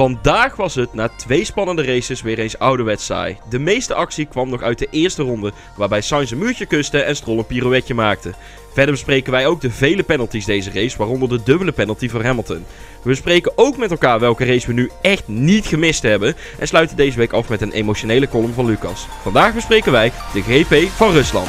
Vandaag was het na twee spannende races weer eens ouderwets saai. De meeste actie kwam nog uit de eerste ronde, waarbij Sainz een muurtje kuste en Stroll een pirouetje maakte. Verder bespreken wij ook de vele penalties deze race, waaronder de dubbele penalty voor Hamilton. We bespreken ook met elkaar welke race we nu echt niet gemist hebben en sluiten deze week af met een emotionele column van Lucas. Vandaag bespreken wij de GP van Rusland.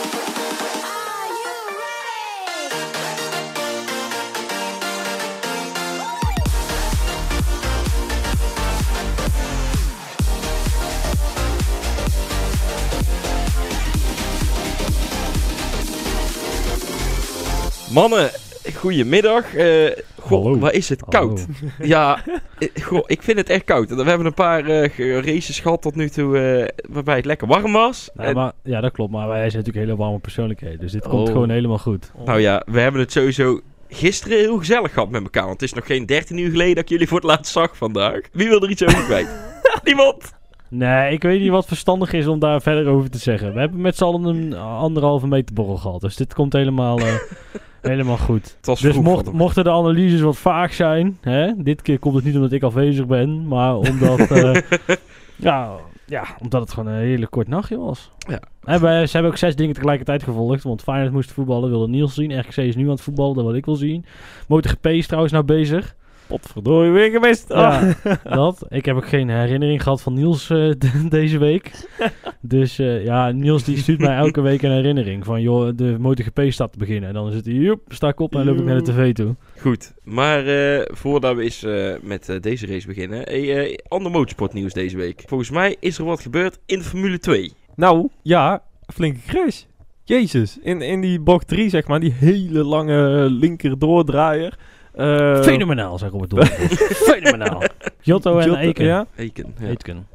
Mannen, goedemiddag. Eh goh, Hallo. waar is het koud? Ja, eh, goh, ik vind het echt koud. We hebben een paar eh, ge- races gehad tot nu toe eh, waarbij het lekker warm was. Nee, En- maar, ja, dat klopt. Maar wij zijn natuurlijk hele warme persoonlijkheden. Dus dit komt Oh. gewoon helemaal goed. Nou ja, we hebben het sowieso gisteren heel gezellig gehad met elkaar. Want het is nog geen 13 uur geleden dat ik jullie voor het laatst zag vandaag. Wie wil er iets over kwijt? Niemand! Nee, ik weet niet wat verstandig is om daar verder over te zeggen. We hebben met z'n allen een anderhalve meter borrel gehad. Dus dit komt helemaal, eh, helemaal goed. Dus mocht, mochten de analyses wat vaag zijn, hè, dit keer komt het niet omdat ik afwezig ben, maar omdat, eh, ja, ja, omdat het gewoon een hele kort nachtje was. Ja. En wij, ze hebben ook zes dingen tegelijkertijd gevolgd, want Feyenoord moest voetballen, wilde Niels zien. RKC is nu aan het voetballen, dat wil ik wel zien. MotoGP is trouwens nou bezig. Potverdorie, weer gemist. Ja, Ah. dat. Ik heb ook geen herinnering gehad van Niels eh, de- deze week. Dus eh, ja, Niels die stuurt mij elke week een herinnering van, joh, de MotoGP staat te beginnen. En dan zit hij, joep, sta ik op en loop ik naar de tv toe. Goed, maar eh, voordat we eens eh, met deze race beginnen. Hey, eh, ander motorsportnieuws deze week. Volgens mij is er wat gebeurd in de Formule 2. Nou, ja, flinke crash. Jezus, in, in die bocht 3 zeg maar, die hele lange linker doordraaier. Eh, Fenomenaal, zeg Robert Doornbos. Fenomenaal. Giotto en Giotto, Eken. Ja, Eken. Ja. Eken.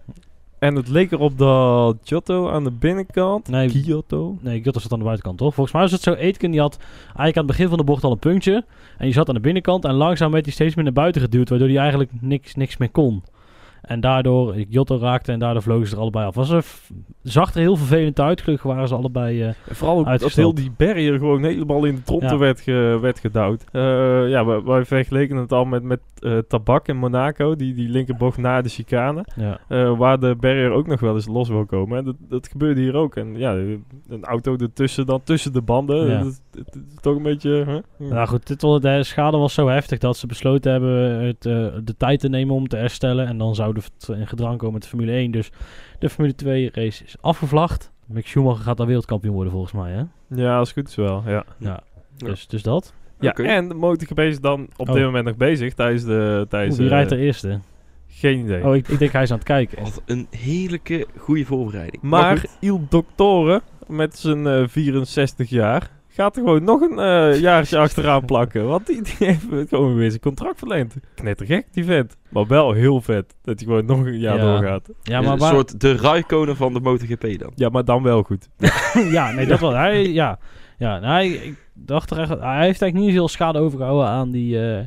en het leek erop dat Giotto aan de binnenkant, Nee, Giotto, nee, Giotto zat aan de buitenkant, toch? Volgens mij was het zo, Eken die had eigenlijk aan het begin van de bocht al een puntje. En die zat aan de binnenkant en langzaam werd hij steeds meer naar buiten geduwd, waardoor hij eigenlijk niks, niks meer kon. En daardoor Giotto raakte en daardoor vlogen ze er allebei af. Was er, zag er heel vervelend uit. Gelukkig waren ze allebei... En Vooral ook dat heel die barrier gewoon helemaal in de tronten Ja. werd, ge, werd gedouwd. Eh, ja, wij, wij vergeleken het al met, met eh, tabak in Monaco, die, die linkerbocht na de chicane. ja. waar de barrier ook nog wel eens los wil komen. En dat, dat gebeurde hier ook. En ja, een auto ertussen dan, tussen de banden. Ja. Dat, dat- dat is toch een beetje... huh? Nou goed, dit, de schade was zo heftig dat ze besloten hebben het, de tijd te nemen om te herstellen. En dan zou het in gedrang komen met de Formule 1. Dus de Formule 2 race is afgevlacht. Mick Schumacher gaat daar wereldkampioen worden volgens mij, hè? Ja, als het goed is wel, ja. Ja. Dus, dus dat. Ja, en de MotoGP is dan op Oh. dit moment nog bezig tijdens de... Tijdens, Oeh, wie rijdt eh, er eerste? Geen idee. Oh, ik, ik denk hij is aan het kijken. Wat een heerlijke goede voorbereiding. Maar Il Doctore, met zijn eh, 64 jaar, gaat er gewoon nog een eh jaartje achteraan plakken. Want die, die heeft gewoon weer zijn contract verleend. Knettergek, die vent. Maar wel heel vet dat hij gewoon nog een jaar Ja. doorgaat. Ja, een maar waar... soort de Raikkonen van de MotoGP dan. Ja, maar dan wel goed. ja, nee, dat wel. Hij, ja, ja nou, hij, ik dacht er echt, hij heeft eigenlijk niet veel schade overgehouden aan die, eh,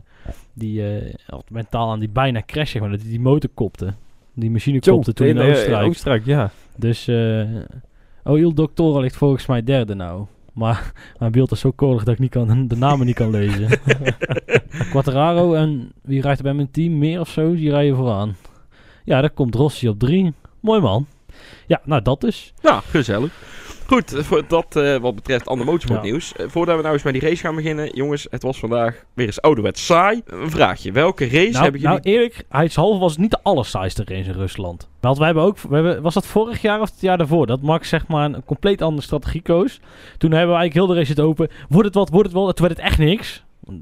die eh, of mentaal aan die bijna crash, zeg maar, dat hij die motor kopte. Die machine kopte toen in nee, Oostenrijk. Oostenrijk, ja. Dus, eh oh, Il Doctore ligt volgens mij derde nou. Maar mijn beeld is zo korrig dat ik niet kan, de namen niet kan lezen. Quattararo en wie rijdt er bij mijn team? Meer of zo? Die rijden vooraan. Ja, daar komt Rossi op drie. Mooi man. Ja, nou dat dus. Ja, gezellig. Goed, voor dat eh, wat betreft ander motorsportnieuws. Eh, voordat we nou eens met die race gaan beginnen. Jongens, het was vandaag weer eens ouderwets saai. Een vraagje. Welke race Nou, hebben jullie... nou eerlijk, Heidshalve was niet de allersaaiste race in Rusland. Want wij hebben ook, we hebben, was dat vorig jaar of het jaar daarvoor? Dat Max zeg maar een compleet andere strategie koos. Toen hebben we eigenlijk heel de race zitten open. Wordt het wat, wordt het wel? Toen werd het echt niks. Het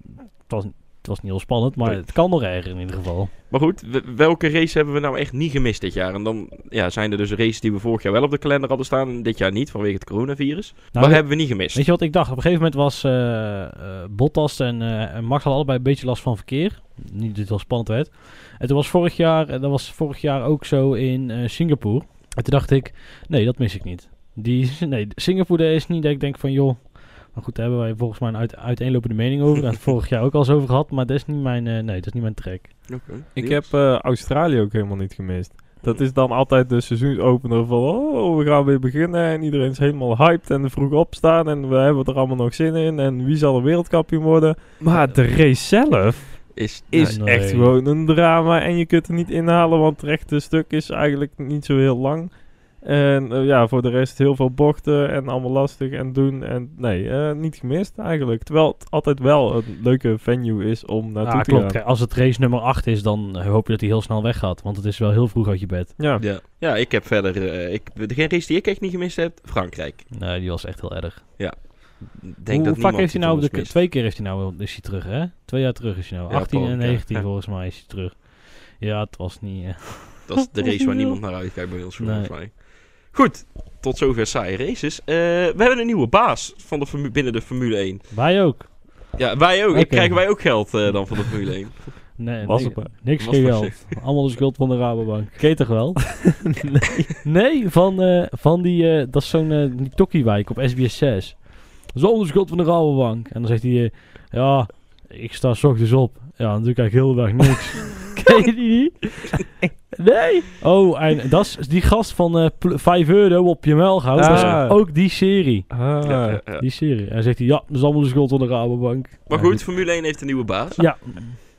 was, het was niet heel spannend, maar het kan nog erger in ieder geval. Maar goed, welke race hebben we nou echt niet gemist dit jaar? En dan ja, zijn er dus races die we vorig jaar wel op de kalender hadden staan. En dit jaar niet, vanwege het coronavirus. Nou, Wat hebben we niet gemist? Weet je wat ik dacht? Op een gegeven moment was eh, eh, Bottas en, en Max hadden allebei een beetje last van verkeer. Niet dat het wel spannend werd. En toen was vorig jaar, en dat was vorig jaar ook zo in Singapore. En toen dacht ik, nee, dat mis ik niet. Die, nee, Singapore is niet dat ik denk van, joh, Maar goed, daar hebben wij volgens mij een uit, uiteenlopende mening over. Het vorig jaar ook al eens over gehad. Maar dat is niet mijn, eh, nee, dat is niet mijn track. Oké. Ik heb eh, Australië ook helemaal niet gemist. Dat is dan altijd de seizoensopener van... Oh, we gaan weer beginnen. En iedereen is helemaal hyped en vroeg opstaan. En we hebben er allemaal nog zin in. En wie zal er wereldkampioen worden? Maar de race zelf is, is Nee. echt gewoon een drama. En je kunt er niet inhalen, want het rechte stuk is eigenlijk niet zo heel lang. En eh, ja, voor de rest heel veel bochten en allemaal lastig en doen. En nee, eh, niet gemist eigenlijk. Terwijl het altijd wel een leuke venue is om naartoe Ja, te klopt. gaan. Als het race nummer 8 is, dan hoop je dat hij heel snel weggaat. Want het is wel heel vroeg uit je bed. Ja, ja. ja, ik heb verder... eh, ik, degene race die ik echt niet gemist heb, Frankrijk. Nee, die was echt heel erg. Ik Denk Hoe dat vaak niemand heeft hij nou... De, twee keer heeft hij nou... Is hij terug, hè? Twee jaar terug is hij nou. Ja, 18 en Paul, ja, 19 ja. volgens mij is hij terug. Ja, het was niet... eh, Dat is de race waar niemand naar uitkijkt bij ons, volgens Nee. mij. Goed, tot zover saaie races. Eh, we hebben een nieuwe baas van de binnen de Formule 1. wij ook. Ja, wij ook. Oké. Krijgen wij ook geld eh, dan van de Formule 1? Nee, Was ni- het maar. niks Was geen geld. Allemaal de schuld van de Rabobank. Ken je toch wel? nee. Nee, van, eh, van die... eh, dat is zo'n uh, die Tokkiewijk op SBS 6. Dat is allemaal de schuld van de Rabobank. En dan zegt hij... ja, ik sta s ochtends op. Ja, dan doe ik eigenlijk heel de dag niks. Ken je die niet? Nee. Oh, en dat is die gast van eh, pl- 5 euro op je. Dat is Ah. ook die serie. Ah, Ja, ja, ja. Die serie. En dan zegt hij... Ja, dat is allemaal de schuld van de Rabobank. Maar Ja, goed, Formule 1 heeft een nieuwe baas. Ja.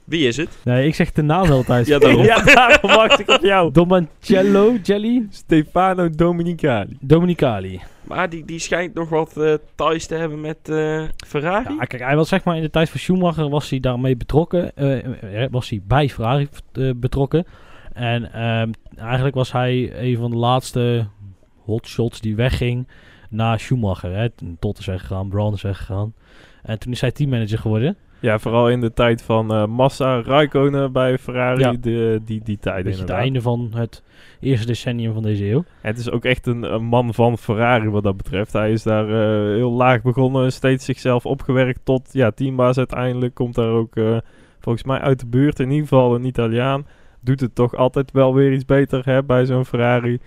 Wie is het? Nee, ik zeg de naam altijd. Ja, daarom. ja, daarom wacht ik op jou. Domancello Jelly Stefano Dominicali. Dominicali. Maar die, die schijnt nog wat eh ties te hebben met eh, Ferrari. Ja, kijk, hij was zeg maar in de tijd van Schumacher was hij daarmee betrokken. eh, was hij bij Ferrari betrokken. En ehm, eigenlijk was hij een van de laatste hotshots die wegging na Schumacher. Hè. Tot is weggegaan, Brown is weggegaan. En toen is hij teammanager geworden. Ja, vooral in de tijd van eh, Massa, Raikkonen bij Ferrari. Ja. De, die, die tijden Beetje het inderdaad. einde van het eerste decennium van deze eeuw. En het is ook echt een, een man van Ferrari wat dat betreft. Hij is daar eh, heel laag begonnen, steeds zichzelf opgewerkt tot ja, teambaas uiteindelijk. Komt daar ook eh, volgens mij uit de buurt, in ieder geval een Italiaan. Doet het toch altijd wel weer iets beter hè, bij zo'n Ferrari.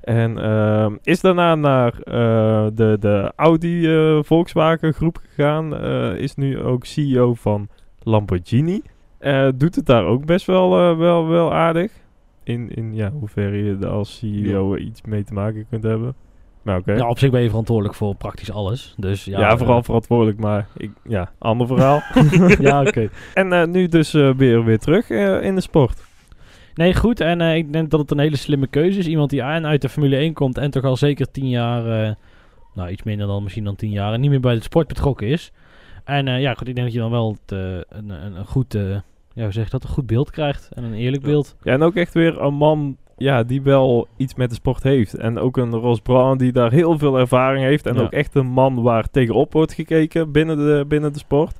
En ehm, is daarna naar eh, de, de Audi eh, Volkswagen groep gegaan. Eh, is nu ook CEO van Lamborghini. Doet het daar ook best wel, wel, wel aardig. In, in ja, hoeverre je er als CEO iets mee te maken kunt hebben. Oké. Ja, op zich ben je verantwoordelijk voor praktisch alles. Dus ja, Ja, vooral verantwoordelijk, maar ik, ja, ander verhaal. ja, oké. en nu dus weer, weer terug in de sport. Nee, goed. En eh, ik denk dat het een hele slimme keuze is. Iemand die aan uit de Formule 1 komt en toch al zeker tien jaar, eh, nou iets minder dan misschien dan tien jaar, en niet meer bij de sport betrokken is. En eh, ja, goed, ik denk dat je dan wel het, een, een, een goed, ja, zeg dat, een goed beeld krijgt. En een eerlijk beeld. Ja, en ook echt weer een man ja, die wel iets met de sport heeft. En ook een Ross Braun die daar heel veel ervaring heeft. En Ja. ook echt een man waar tegenop wordt gekeken binnen de, binnen de sport.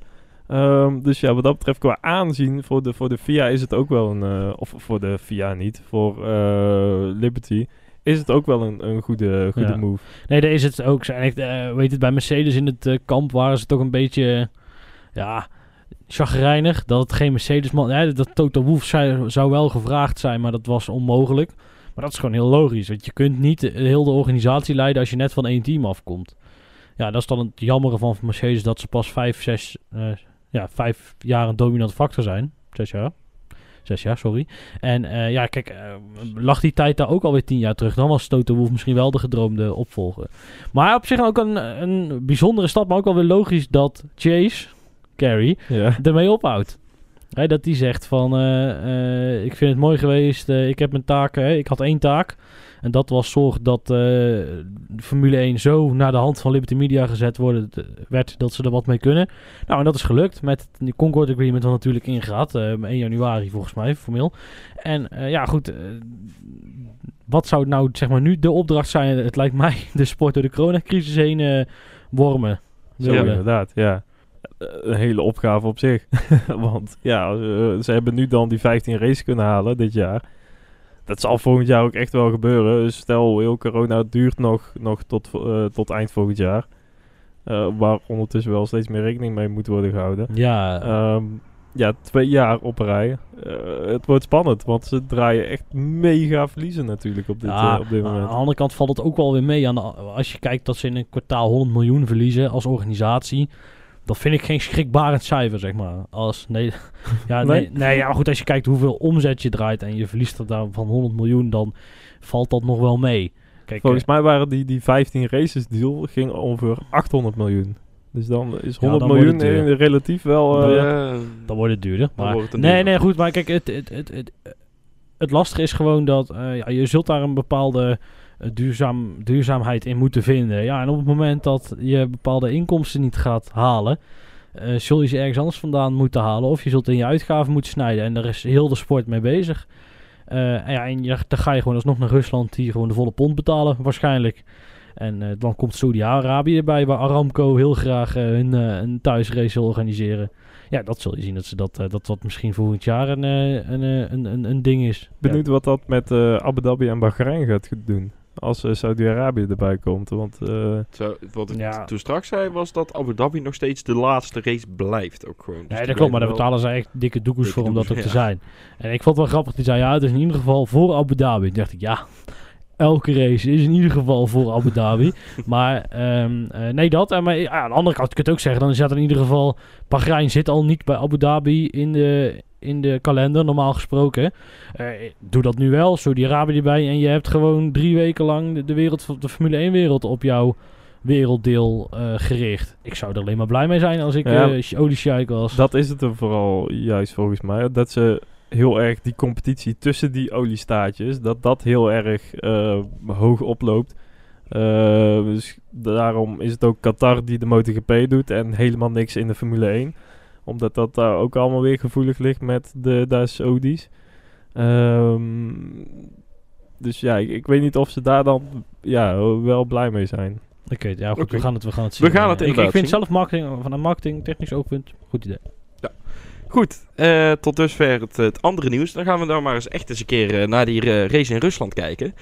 Ehm, dus ja, wat dat betreft qua aanzien voor de, voor de FIA is het ook wel een... eh, of voor de FIA niet, voor eh, Liberty... Is het ook wel een, een goede, goede Ja. move. Nee, daar is het ook. Zijn echt, eh, weet het, bij Mercedes in het kamp waren ze toch een beetje, ja, chagrijnig. Dat het geen Mercedes-man... Ja, dat Toto Wolff zou, zou wel gevraagd zijn, maar dat was onmogelijk. Maar dat is gewoon heel logisch. Want je kunt niet heel de organisatie leiden als je net van één team afkomt. Ja, dat is dan het jammere van Mercedes dat ze pas vijf, zes, eh, ja, vijf jaar een dominante factor zijn. Zes jaar. Zes jaar, sorry. En eh, ja, kijk, eh, lag die tijd daar ook alweer tien jaar terug. Dan was Toto Wolff misschien wel de gedroomde opvolger. Maar op zich ook een, een bijzondere stap, maar ook alweer logisch dat Chase, Carey, Ja. ermee ophoudt. Dat die zegt van, eh, ik vind het mooi geweest, ik heb mijn taken, ik had één taak. En dat was zorg dat eh, Formule 1 zo naar de hand van Liberty Media gezet worden, d- werd dat ze er wat mee kunnen. Nou, en dat is gelukt met het Concord Agreement wat natuurlijk ingaat. eh 1 januari volgens mij, formeel. En eh, ja, goed. eh, wat zou nou zeg maar nu de opdracht zijn? Het lijkt mij de sport door de coronacrisis heen eh, wormen. Willen. inderdaad, ja. Eh, Een hele opgave op zich. Want ja, eh, ze hebben nu dan die 15 races kunnen halen dit jaar. Dat zal volgend jaar ook echt wel gebeuren. Dus stel, heel corona duurt nog, nog tot, eh, tot eind volgend jaar. Eh, waar ondertussen wel steeds meer rekening mee moet worden gehouden. Ja, Ehm, ja, twee jaar op rij. Eh, het wordt spannend, want ze draaien echt mega verliezen natuurlijk op dit, Ja, op dit moment. Aan de andere kant valt het ook wel weer mee. Aan de, als je kijkt dat ze in een kwartaal 100 miljoen verliezen als organisatie. Dat vind ik geen schrikbarend cijfer, zeg maar. Als, nee, ja, nee? Nee? Ja, maar goed, als je kijkt hoeveel omzet je draait en je verliest er daar van 100 miljoen, dan valt dat nog wel mee. Kijk, Volgens eh, mij waren die, die 15 races deal ging ongeveer 800 miljoen. Dus dan is 100 dan wordt miljoen eh, relatief wel... eh, Ja, dan wordt het duurder. Maar, wordt het een nee, duurder. nee, goed. Maar kijk, het, het, het, het, het lastige is gewoon dat eh, ja, je zult daar een bepaalde eh, duurzaam, duurzaamheid in moeten vinden. Ja, en op het moment dat je bepaalde inkomsten niet gaat halen, eh, zul je ze ergens anders vandaan moeten halen. Of je zult in je uitgaven moeten snijden. En daar is heel de sport mee bezig. Eh, en ja, en dan ga je gewoon alsnog naar Rusland die gewoon de volle pond betalen, waarschijnlijk. En eh, dan komt Saudi-Arabië erbij, waar Aramco heel graag eh, hun eh, een thuisrace wil organiseren. Ja, dat zul je zien dat ze dat, eh, dat wat misschien volgend jaar een, eh, een, eh, een, een, een ding is. Benieuwd wat dat met eh, Abu Dhabi en Bahrein gaat doen. Als eh, Saudi-Arabië erbij komt. Want eh, Zo, wat ik Ja. toen straks zei was dat Abu Dhabi nog steeds de laatste race blijft ook gewoon. Dus Nee, dat klopt, maar daar betalen ze echt dikke doekoes Dikke voor om dat ook te zijn. En ik vond het wel grappig, die zei ja, het is in ieder geval voor Abu Dhabi. Toen dacht ik, ja, elke race is in ieder geval voor Abu Dhabi. maar ehm, eh, nee, dat. En maar ja, aan de andere kant, je kunt ook zeggen, dan dat in ieder geval... Bahrein zit al niet bij Abu Dhabi in de, in de kalender, normaal gesproken. Eh, doe dat nu wel, Saudi-Arabië erbij. En je hebt gewoon drie weken lang de, wereld, de Formule 1-wereld op jouw werelddeel eh, gericht. Ik zou er alleen maar blij mee zijn als ik Ja. oliesjeik was. dat is het er vooral juist volgens mij. Dat ze heel erg die competitie tussen die oliestaatjes, dat dat heel erg hoog oploopt. Dus daarom is het ook Qatar die de MotoGP doet en helemaal niks in de Formule 1. Omdat dat daar ook allemaal weer gevoelig ligt met de, Saudis. Ehm, dus ja, ik, ik weet niet of ze daar dan ja, wel blij mee zijn. Oké, ja, goed, we, gaan het, we gaan het zien. We gaan het ik, ik vind zelf marketing, van een marketing technisch oogpunt, goed idee. Goed, eh, tot dusver het, het andere nieuws. Dan gaan we dan maar eens echt eens een keer eh, naar die eh, race in Rusland kijken.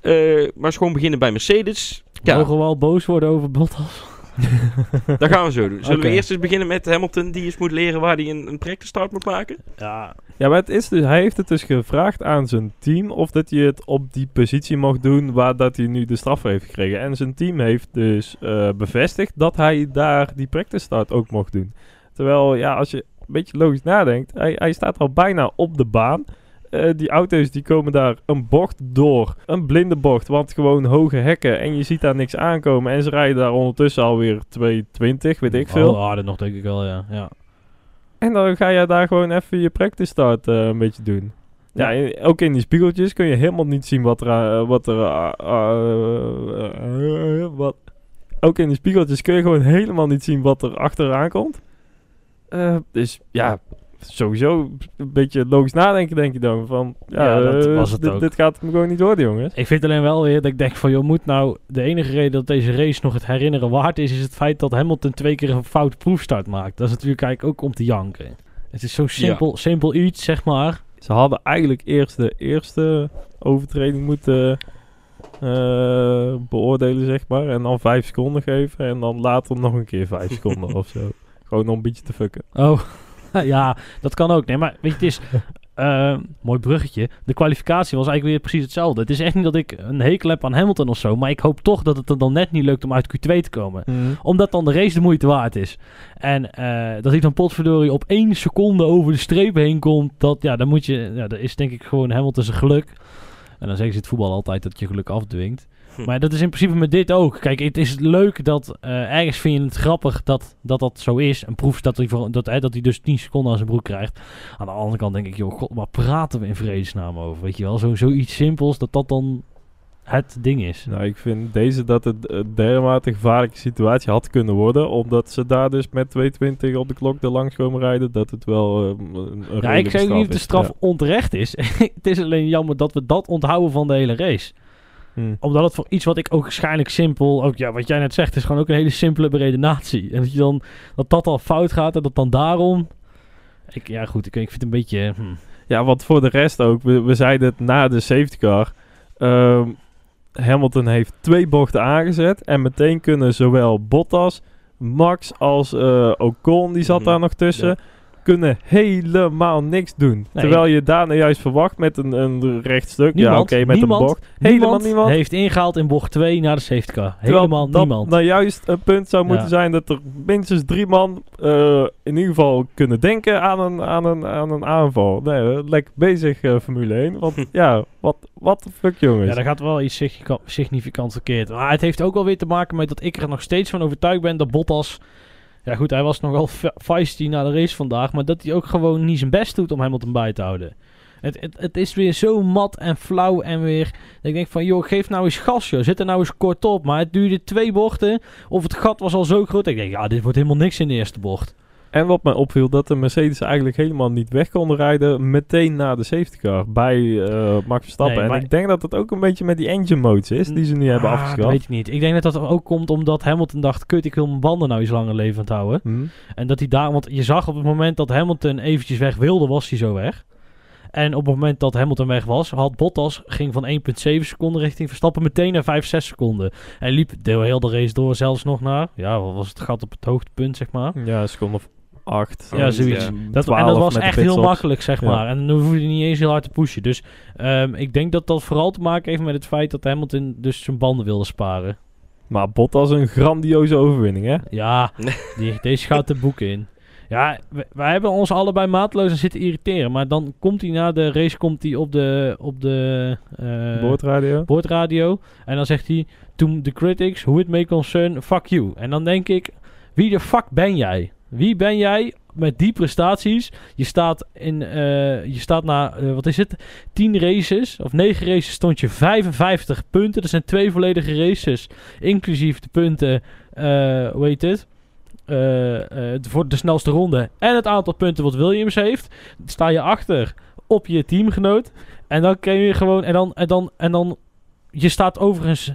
Eh, maar eens gewoon beginnen bij Mercedes. Ja, Mogen we al boos worden over Bottas? dat gaan we zo doen. Zullen we eerst eens beginnen met Hamilton, die eens moet leren waar hij een, een projectstart moet maken? Ja, Ja, maar het is dus, hij heeft het dus gevraagd aan zijn team of dat hij het op die positie mocht doen waar dat hij nu de straf heeft gekregen. En zijn team heeft dus eh, bevestigd dat hij daar die practice start ook mocht doen. Terwijl, ja, als je een beetje logisch nadenkt, hij, hij staat al bijna op de baan. Eh, die auto's die komen daar een bocht door, een blinde bocht, want gewoon hoge hekken en je ziet daar niks aankomen. En ze rijden daar ondertussen alweer 220, weet ik veel. Oh, aardig nog denk ik wel, ja. ja. En dan ga je daar gewoon even je practice start eh, een beetje doen. Ja, in- ook in die spiegeltjes kun je helemaal niet zien wat er... aan- wat er eh, eh, eh, wat, ook in die spiegeltjes kun je gewoon helemaal niet zien wat er achteraan komt. Eh, dus ja, sowieso een beetje logisch nadenken denk je dan. Van, ja, Ja, dat eh, was het dit, ook. dit gaat hem gewoon niet worden, jongens. Ik vind alleen wel weer dat ik denk van, joh, moet nou de enige reden dat deze race nog het herinneren waard is, is het feit dat Hamilton twee keer een foute proefstart maakt. Dat is natuurlijk eigenlijk ook om te janken. Het is zo simpel, simpel iets, zeg maar. Ze hadden eigenlijk eerst de eerste overtreding moeten eh, beoordelen, zeg maar. En dan vijf seconden geven. En dan later nog een keer vijf seconden of zo. Gewoon om een beetje te fucken. Oh, ja, dat kan ook. Nee, maar weet je, het is... eh, mooi bruggetje. De kwalificatie was eigenlijk weer precies hetzelfde. Het is echt niet dat ik een hekel heb aan Hamilton of zo. Maar ik hoop toch dat het er dan net niet lukt om uit Q2 te komen. Omdat dan de race de moeite waard is. En eh, dat hij dan potverdorie op één seconde over de streep heen komt. Dat, ja, dan moet je... Ja, dat is denk ik gewoon Hamilton zijn geluk. En dan zeggen ze het voetbal altijd dat je geluk afdwingt. Hm. Maar dat is in principe met dit ook. Kijk, het is leuk dat eh, ergens vind je het grappig dat dat, dat zo is. Een proef dat hij, dat, hè, dat hij dus 10 seconden aan zijn broek krijgt. Aan de andere kant denk ik, joh, god, waar praten we in vredesnaam over? Weet je wel, zo, zoiets simpels dat dat dan het ding is. Nou, ik vind deze dat het een dermate gevaarlijke situatie had kunnen worden. Omdat ze daar dus met 220 op de klok er langs komen rijden. Dat het wel eh, een, een Ja, ik zeg niet dat de straf Ja. onterecht is. het is alleen jammer dat we dat onthouden van de hele race. Hm. Omdat het voor iets wat ik ook waarschijnlijk simpel... Ook ja, wat jij net zegt, is gewoon ook een hele simpele beredenatie. En dat je dan... Dat dat al fout gaat en dat dan daarom... Ik, ja goed, ik, ik vind het een beetje... hm. Ja, want voor de rest ook. We, we zeiden het na de safety car. Ehm, Hamilton heeft twee bochten aangezet. En meteen kunnen zowel Bottas, Max als eh, Ocon, die zat Mhm. daar nog tussen. Ja. Kunnen helemaal niks doen. Nee. Terwijl je daarna juist verwacht met een, een rechtstuk. ja, Niemand, oké, met niemand, een bocht. Helemaal Niemand niemand. heeft ingehaald in bocht 2 naar de safety car. Helemaal dat niemand. nou juist een punt zou moeten Ja. zijn dat er minstens drie man eh, in ieder geval kunnen denken aan een, aan een, aan een aanval. Nee, eh, lekker bezig eh, Formule 1. Want ja, wat, wat de fuck jongens. Ja, daar gaat wel iets significa- significant verkeerd. Maar het heeft ook wel weer te maken met dat ik er nog steeds van overtuigd ben dat Bottas... Ja goed, hij was nogal fe- feisty na de race vandaag, maar dat hij ook gewoon niet zijn best doet om Hamilton bij te houden. Het, het, is weer zo mat en flauw en weer... Ik denk van, joh, geef nou eens gas, joh. Zit er nou eens kort op. Maar het duurde twee bochten. Of het gat was al zo groot. Ik denk, ja, dit wordt helemaal niks in de eerste bocht. En wat mij opviel, dat de Mercedes eigenlijk helemaal niet weg konden rijden meteen na de safety car bij eh, Max Verstappen. Nee, En ik denk dat het ook een beetje met die engine modes is, die ze nu hebben Ah, Dat afgeschaft. weet ik niet. Ik denk dat dat ook komt omdat Hamilton dacht... Kut, ik wil mijn banden nou iets langer levend houden. Hm? En dat hij daar, want je zag op het moment dat Hamilton eventjes weg wilde, was hij zo weg. En op het moment dat Hamilton weg was, had Bottas ging van 1,7 seconden richting Verstappen meteen naar 5, 6 seconden. En liep de heel de race door zelfs nog naar, ja, wat was het gat op het hoogtepunt, zeg maar. Ja, een seconde of acht. Ja, zoiets. Dat, 12 en dat was de echt heel makkelijk, zeg Ja. maar. En dan hoefde hij niet eens heel hard te pushen. Dus ehm, ik denk dat dat vooral te maken heeft met het feit dat Hamilton dus zijn banden wilde sparen. Maar Bottas een grandioze overwinning, hè? Ja, die, deze gaat de boeken in. Ja, wij hebben ons allebei maatloos aan zitten irriteren. Maar dan komt hij na de race komt hij op de, op de eh, Boordradio. boordradio. En dan zegt hij, to the critics, who it may concern, fuck you. En dan denk ik, wie de fuck ben jij? Wie ben jij met die prestaties? Je staat, in, eh, je staat na, eh, wat is het, 10 races, of 9 races stond je 55 punten. Dat zijn twee volledige races, inclusief de punten, eh hoe heet het? Voor de snelste ronde en het aantal punten wat Williams heeft, sta je achter op je teamgenoot. En dan kun je gewoon, en dan, en dan, en dan, je staat overigens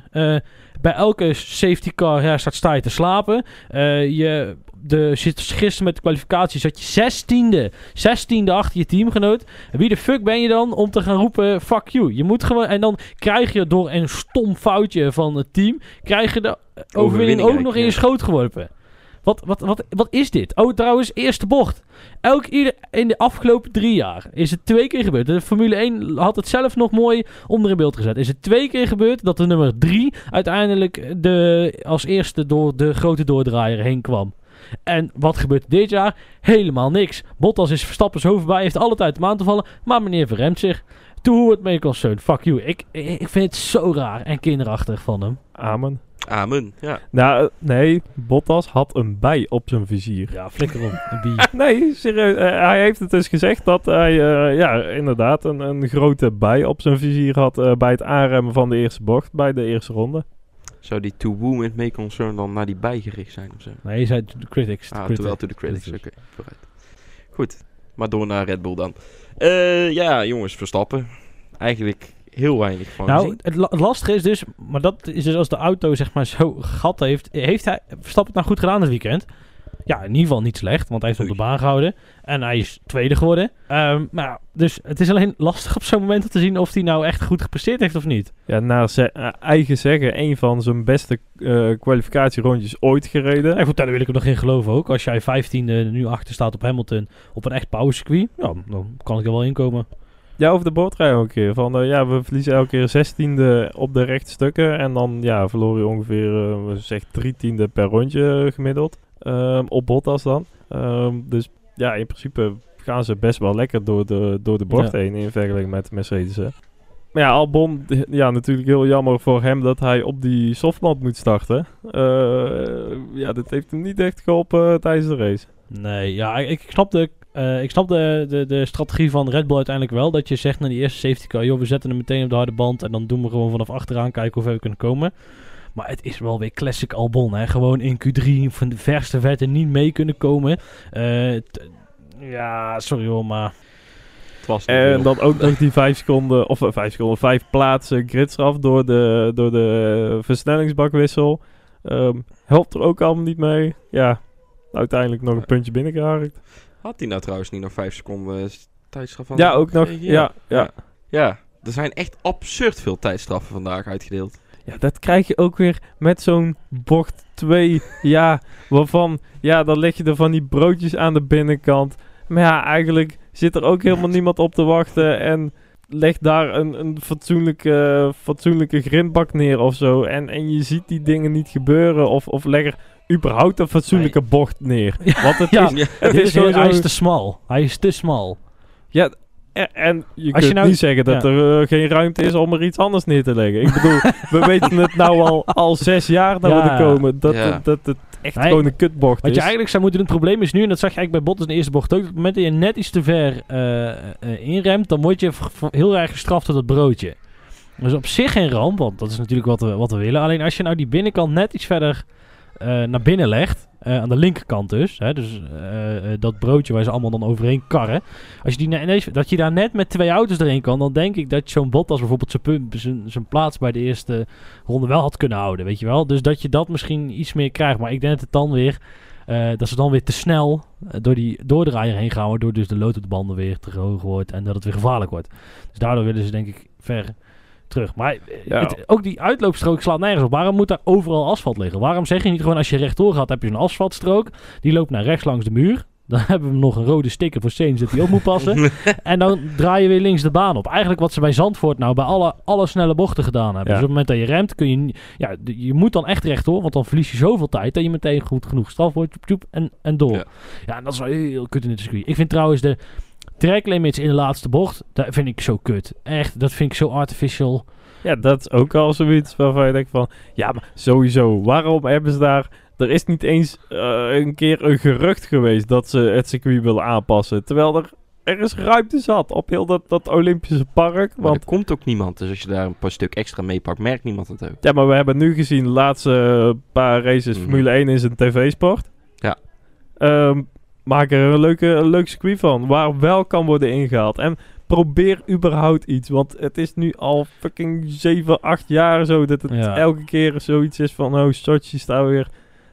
bij elke safety car sta je te slapen. Je, de, zit, gisteren met de kwalificatie zat je zestiende, zestiende achter je teamgenoot. En wie de fuck ben je dan om te gaan roepen fuck you? Je moet gewoon, en dan krijg je door een stom foutje van het team, krijg je de overwinning ook nog in je schoot geworpen. Wat, wat, wat, wat is dit? Oh, trouwens, eerste bocht. Elk ieder, in de afgelopen drie jaar is het twee keer gebeurd. De Formule 1 had het zelf nog mooi onder in beeld gezet. Is het twee keer gebeurd dat de nummer drie uiteindelijk de, als eerste door de grote doordraaier heen kwam. En wat gebeurt dit jaar? Helemaal niks. Bottas is Verstappen zo voorbij, heeft alle tijd om aan te vallen, maar meneer verremt zich. To who it may concern, fuck you. Ik, ik vind het zo raar en kinderachtig van hem. Amen. Amen. Ja. Nou, eh, nee, Bottas had een bij op zijn vizier. Ja, flikker op. Een bier. Nee, serieus. eh, hij heeft het dus gezegd dat hij, eh, ja, inderdaad een, een grote bij op zijn vizier had bij het aanremmen van de eerste bocht, bij de eerste ronde. Zou die to whom it may concern dan naar die bijgericht zijn of zo? Nee, je zei to the critics. to Ah, critics. terwijl to the critics. Oké, vooruit. Goed, maar door naar Red Bull dan. Eh, ja, jongens, Verstappen. Eigenlijk heel weinig van Nou, gezien. het, la- het lastige is dus, maar dat is dus als de auto zeg maar zo gat heeft. Heeft hij Verstappen het nou goed gedaan dit weekend? Ja, in ieder geval niet slecht, want hij heeft op de baan gehouden. En hij is tweede geworden. Ehm, maar ja, dus het is alleen lastig op zo'n moment om te zien of hij nou echt goed gepresteerd heeft of niet. Ja, naar zijn eh, eigen zeggen, een van zijn beste eh, kwalificatierondjes ooit gereden. En goed, daar wil ik er nog in geloven ook. Als jij vijftiende nu achter staat op Hamilton op een echt powercircuit, ja, dan kan ik er wel in komen. Ja, over de boordradio ook een keer. Van, eh, ja, we verliezen elke keer zestiende op de rechtstukken. En dan ja, verloor je ongeveer zeg drie tiende per rondje gemiddeld. Ehm, op Bottas dan. Ehm, dus ja, in principe gaan ze best wel lekker door de, door de bocht Ja. heen in vergelijking met Mercedes. Hè. Maar ja, Albon, ja, natuurlijk heel jammer voor hem dat hij op die softband moet starten. Eh, ja, dit heeft hem niet echt geholpen eh, tijdens de race. Nee, ja, ik, ik snap, de, eh, ik snap de, de, de strategie van Red Bull uiteindelijk wel. Dat je zegt naar die eerste safety car, joh, we zetten hem meteen op de harde band. En dan doen we gewoon vanaf achteraan kijken hoe ver we kunnen komen. Maar het is wel weer classic Albon, hè. Gewoon in Q3 van de verste verte niet mee kunnen komen. Eh, ja, sorry hoor, maar... Het was En dan ook nog die vijf seconden, of eh, vijf seconden, vijf plaatsen gridstraf door de, door de versnellingsbakwissel. Ehm, helpt er ook allemaal niet mee. Ja, uiteindelijk nog een puntje binnengeharkt. Had hij nou trouwens niet nog 5 seconden tijdstraf van? Ja, ook nog. gekregen? Ja, ja. Ja, er zijn echt absurd veel tijdstraffen vandaag uitgedeeld. Ja, dat krijg je ook weer met zo'n bocht 2. ja, waarvan, ja, dan leg je er van die broodjes aan de binnenkant. Maar ja, eigenlijk zit er ook helemaal niemand op te wachten. En leg daar een, een fatsoenlijke, fatsoenlijke grindbak neer of zo. En, en je ziet die dingen niet gebeuren. Of, of leg er überhaupt een fatsoenlijke bocht neer. Want het Ja, is, Ja. het is is, hij is te smal. Hij is te smal. Ja, en, je Als je nou- niet zeggen dat ja. er eh, geen ruimte is om er iets anders neer te leggen. Ik bedoel, we weten het nou al, al zes jaar dat Ja. we er komen. Dat, Ja. dat, dat het echt Nee, gewoon een kutbocht Wat is. je eigenlijk zou moeten doen, het probleem is nu, en dat zag je eigenlijk bij Bottas in de eerste bocht ook, op het moment dat je net iets te ver eh, eh, inremt, dan word je heel erg gestraft door dat broodje. Dus op zich geen ramp, want dat is natuurlijk wat we, wat we willen. Alleen als je nou die binnenkant net iets verder eh, naar binnen legt, eh, aan de linkerkant dus, hè, dus eh, dat broodje waar ze allemaal dan overheen karren, als je die ne- ineens- dat je daar net met twee auto's erin kan, dan denk ik dat zo'n Bottas bijvoorbeeld zijn zijn- plaats bij de eerste ronde wel had kunnen houden, weet je wel. Dus dat je dat misschien iets meer krijgt, maar ik denk dat het dan weer dat ze dan weer te snel door die doordraaier heen gaan, waardoor dus de lood op de banden weer te hoog wordt en dat het weer gevaarlijk wordt. Dus daardoor willen ze denk ik ver terug. Maar Ja. het- ook die uitloopstrook slaat nergens op. Waarom moet daar overal asfalt liggen? Waarom zeg je niet gewoon als je rechtdoor gaat, heb je een asfaltstrook, die loopt naar rechts langs de muur. Dan hebben we nog een rode sticker voor Sainz dat die op moet passen. en dan draai je weer links de baan op. Eigenlijk wat ze bij Zandvoort nou bij alle, alle snelle bochten gedaan hebben. Ja. Dus op het moment dat je remt, kun je... Ja, je moet dan echt rechtdoor, want dan verlies je zoveel tijd... dat je meteen goed genoeg straf wordt, en, en door. Ja. Ja. en dat is wel heel kut in het circuit. Ik vind trouwens de track limits in de laatste bocht... dat vind ik zo kut. Echt, dat vind ik zo artificial. Ja, dat is ook al zoiets waarvan je denkt van... Ja, maar sowieso, waarom hebben ze daar... Er is niet eens eh, een keer een gerucht geweest dat ze het circuit willen aanpassen. Terwijl er, er is ruimte zat op heel dat, dat Olympische park. Maar Want er komt ook niemand. Dus als je daar een paar stuk extra meepakt, merkt niemand het ook. Ja, maar we hebben nu gezien de laatste eh, paar races. Mhm. Formule 1 is een tv-sport. Ja. Ehm, maak er een, leuke, een leuk circuit van. Waar wel kan worden ingehaald. En probeer überhaupt iets. Want het is nu al fucking 7, 8 jaar zo. Dat het Ja. elke keer zoiets is van... Oh, Sochi staat weer...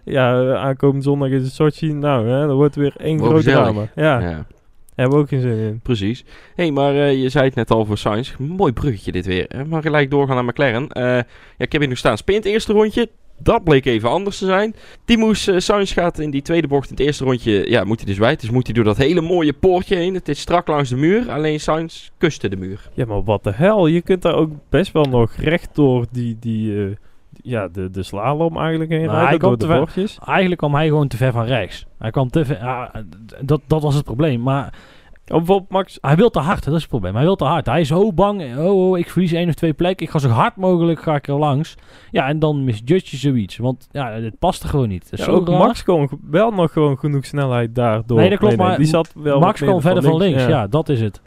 Ja, aankomende zondag is het Sochi. Nou, hè, dan wordt weer één groot drama. Ja, Ja, hebben we ook geen zin in. precies. Hé, hey, maar eh, je zei het net al voor Sainz. Mooi bruggetje dit weer. hè. Maar gelijk doorgaan naar McLaren. Eh, ja, ik heb hier nog staan. Spin het eerste rondje. Dat bleek even anders te zijn. Die moest, eh, Sainz gaat in die tweede bocht in het eerste rondje, ja, moet hij dus wijd. Dus moet hij door dat hele mooie poortje heen. Het is strak langs de muur. Alleen Sainz kuste de muur. Ja, maar wat de hel. Je kunt daar ook best wel nog recht door die... die eh, ja, de, de slalom eigenlijk heen Nou, rijden. hij Door de er bochtjes. Eigenlijk kwam hij gewoon te ver van rechts. Hij kwam te ver... ja, dat, dat was het probleem. Maar bijvoorbeeld Max... hij wil te hard. Dat is het probleem. Hij wil te hard. Hij is zo bang. Oh, oh, ik verlies één of twee plekken. Ik ga zo hard mogelijk ga ik er langs. Ja, en dan misjudge je zoiets. Want ja, het past er gewoon niet. Ja, zo ook raar. Max kon wel nog gewoon genoeg snelheid daardoor. Nee, dat klopt, maar Die zat wel Max kwam meer verder van links. Ja. dat is het.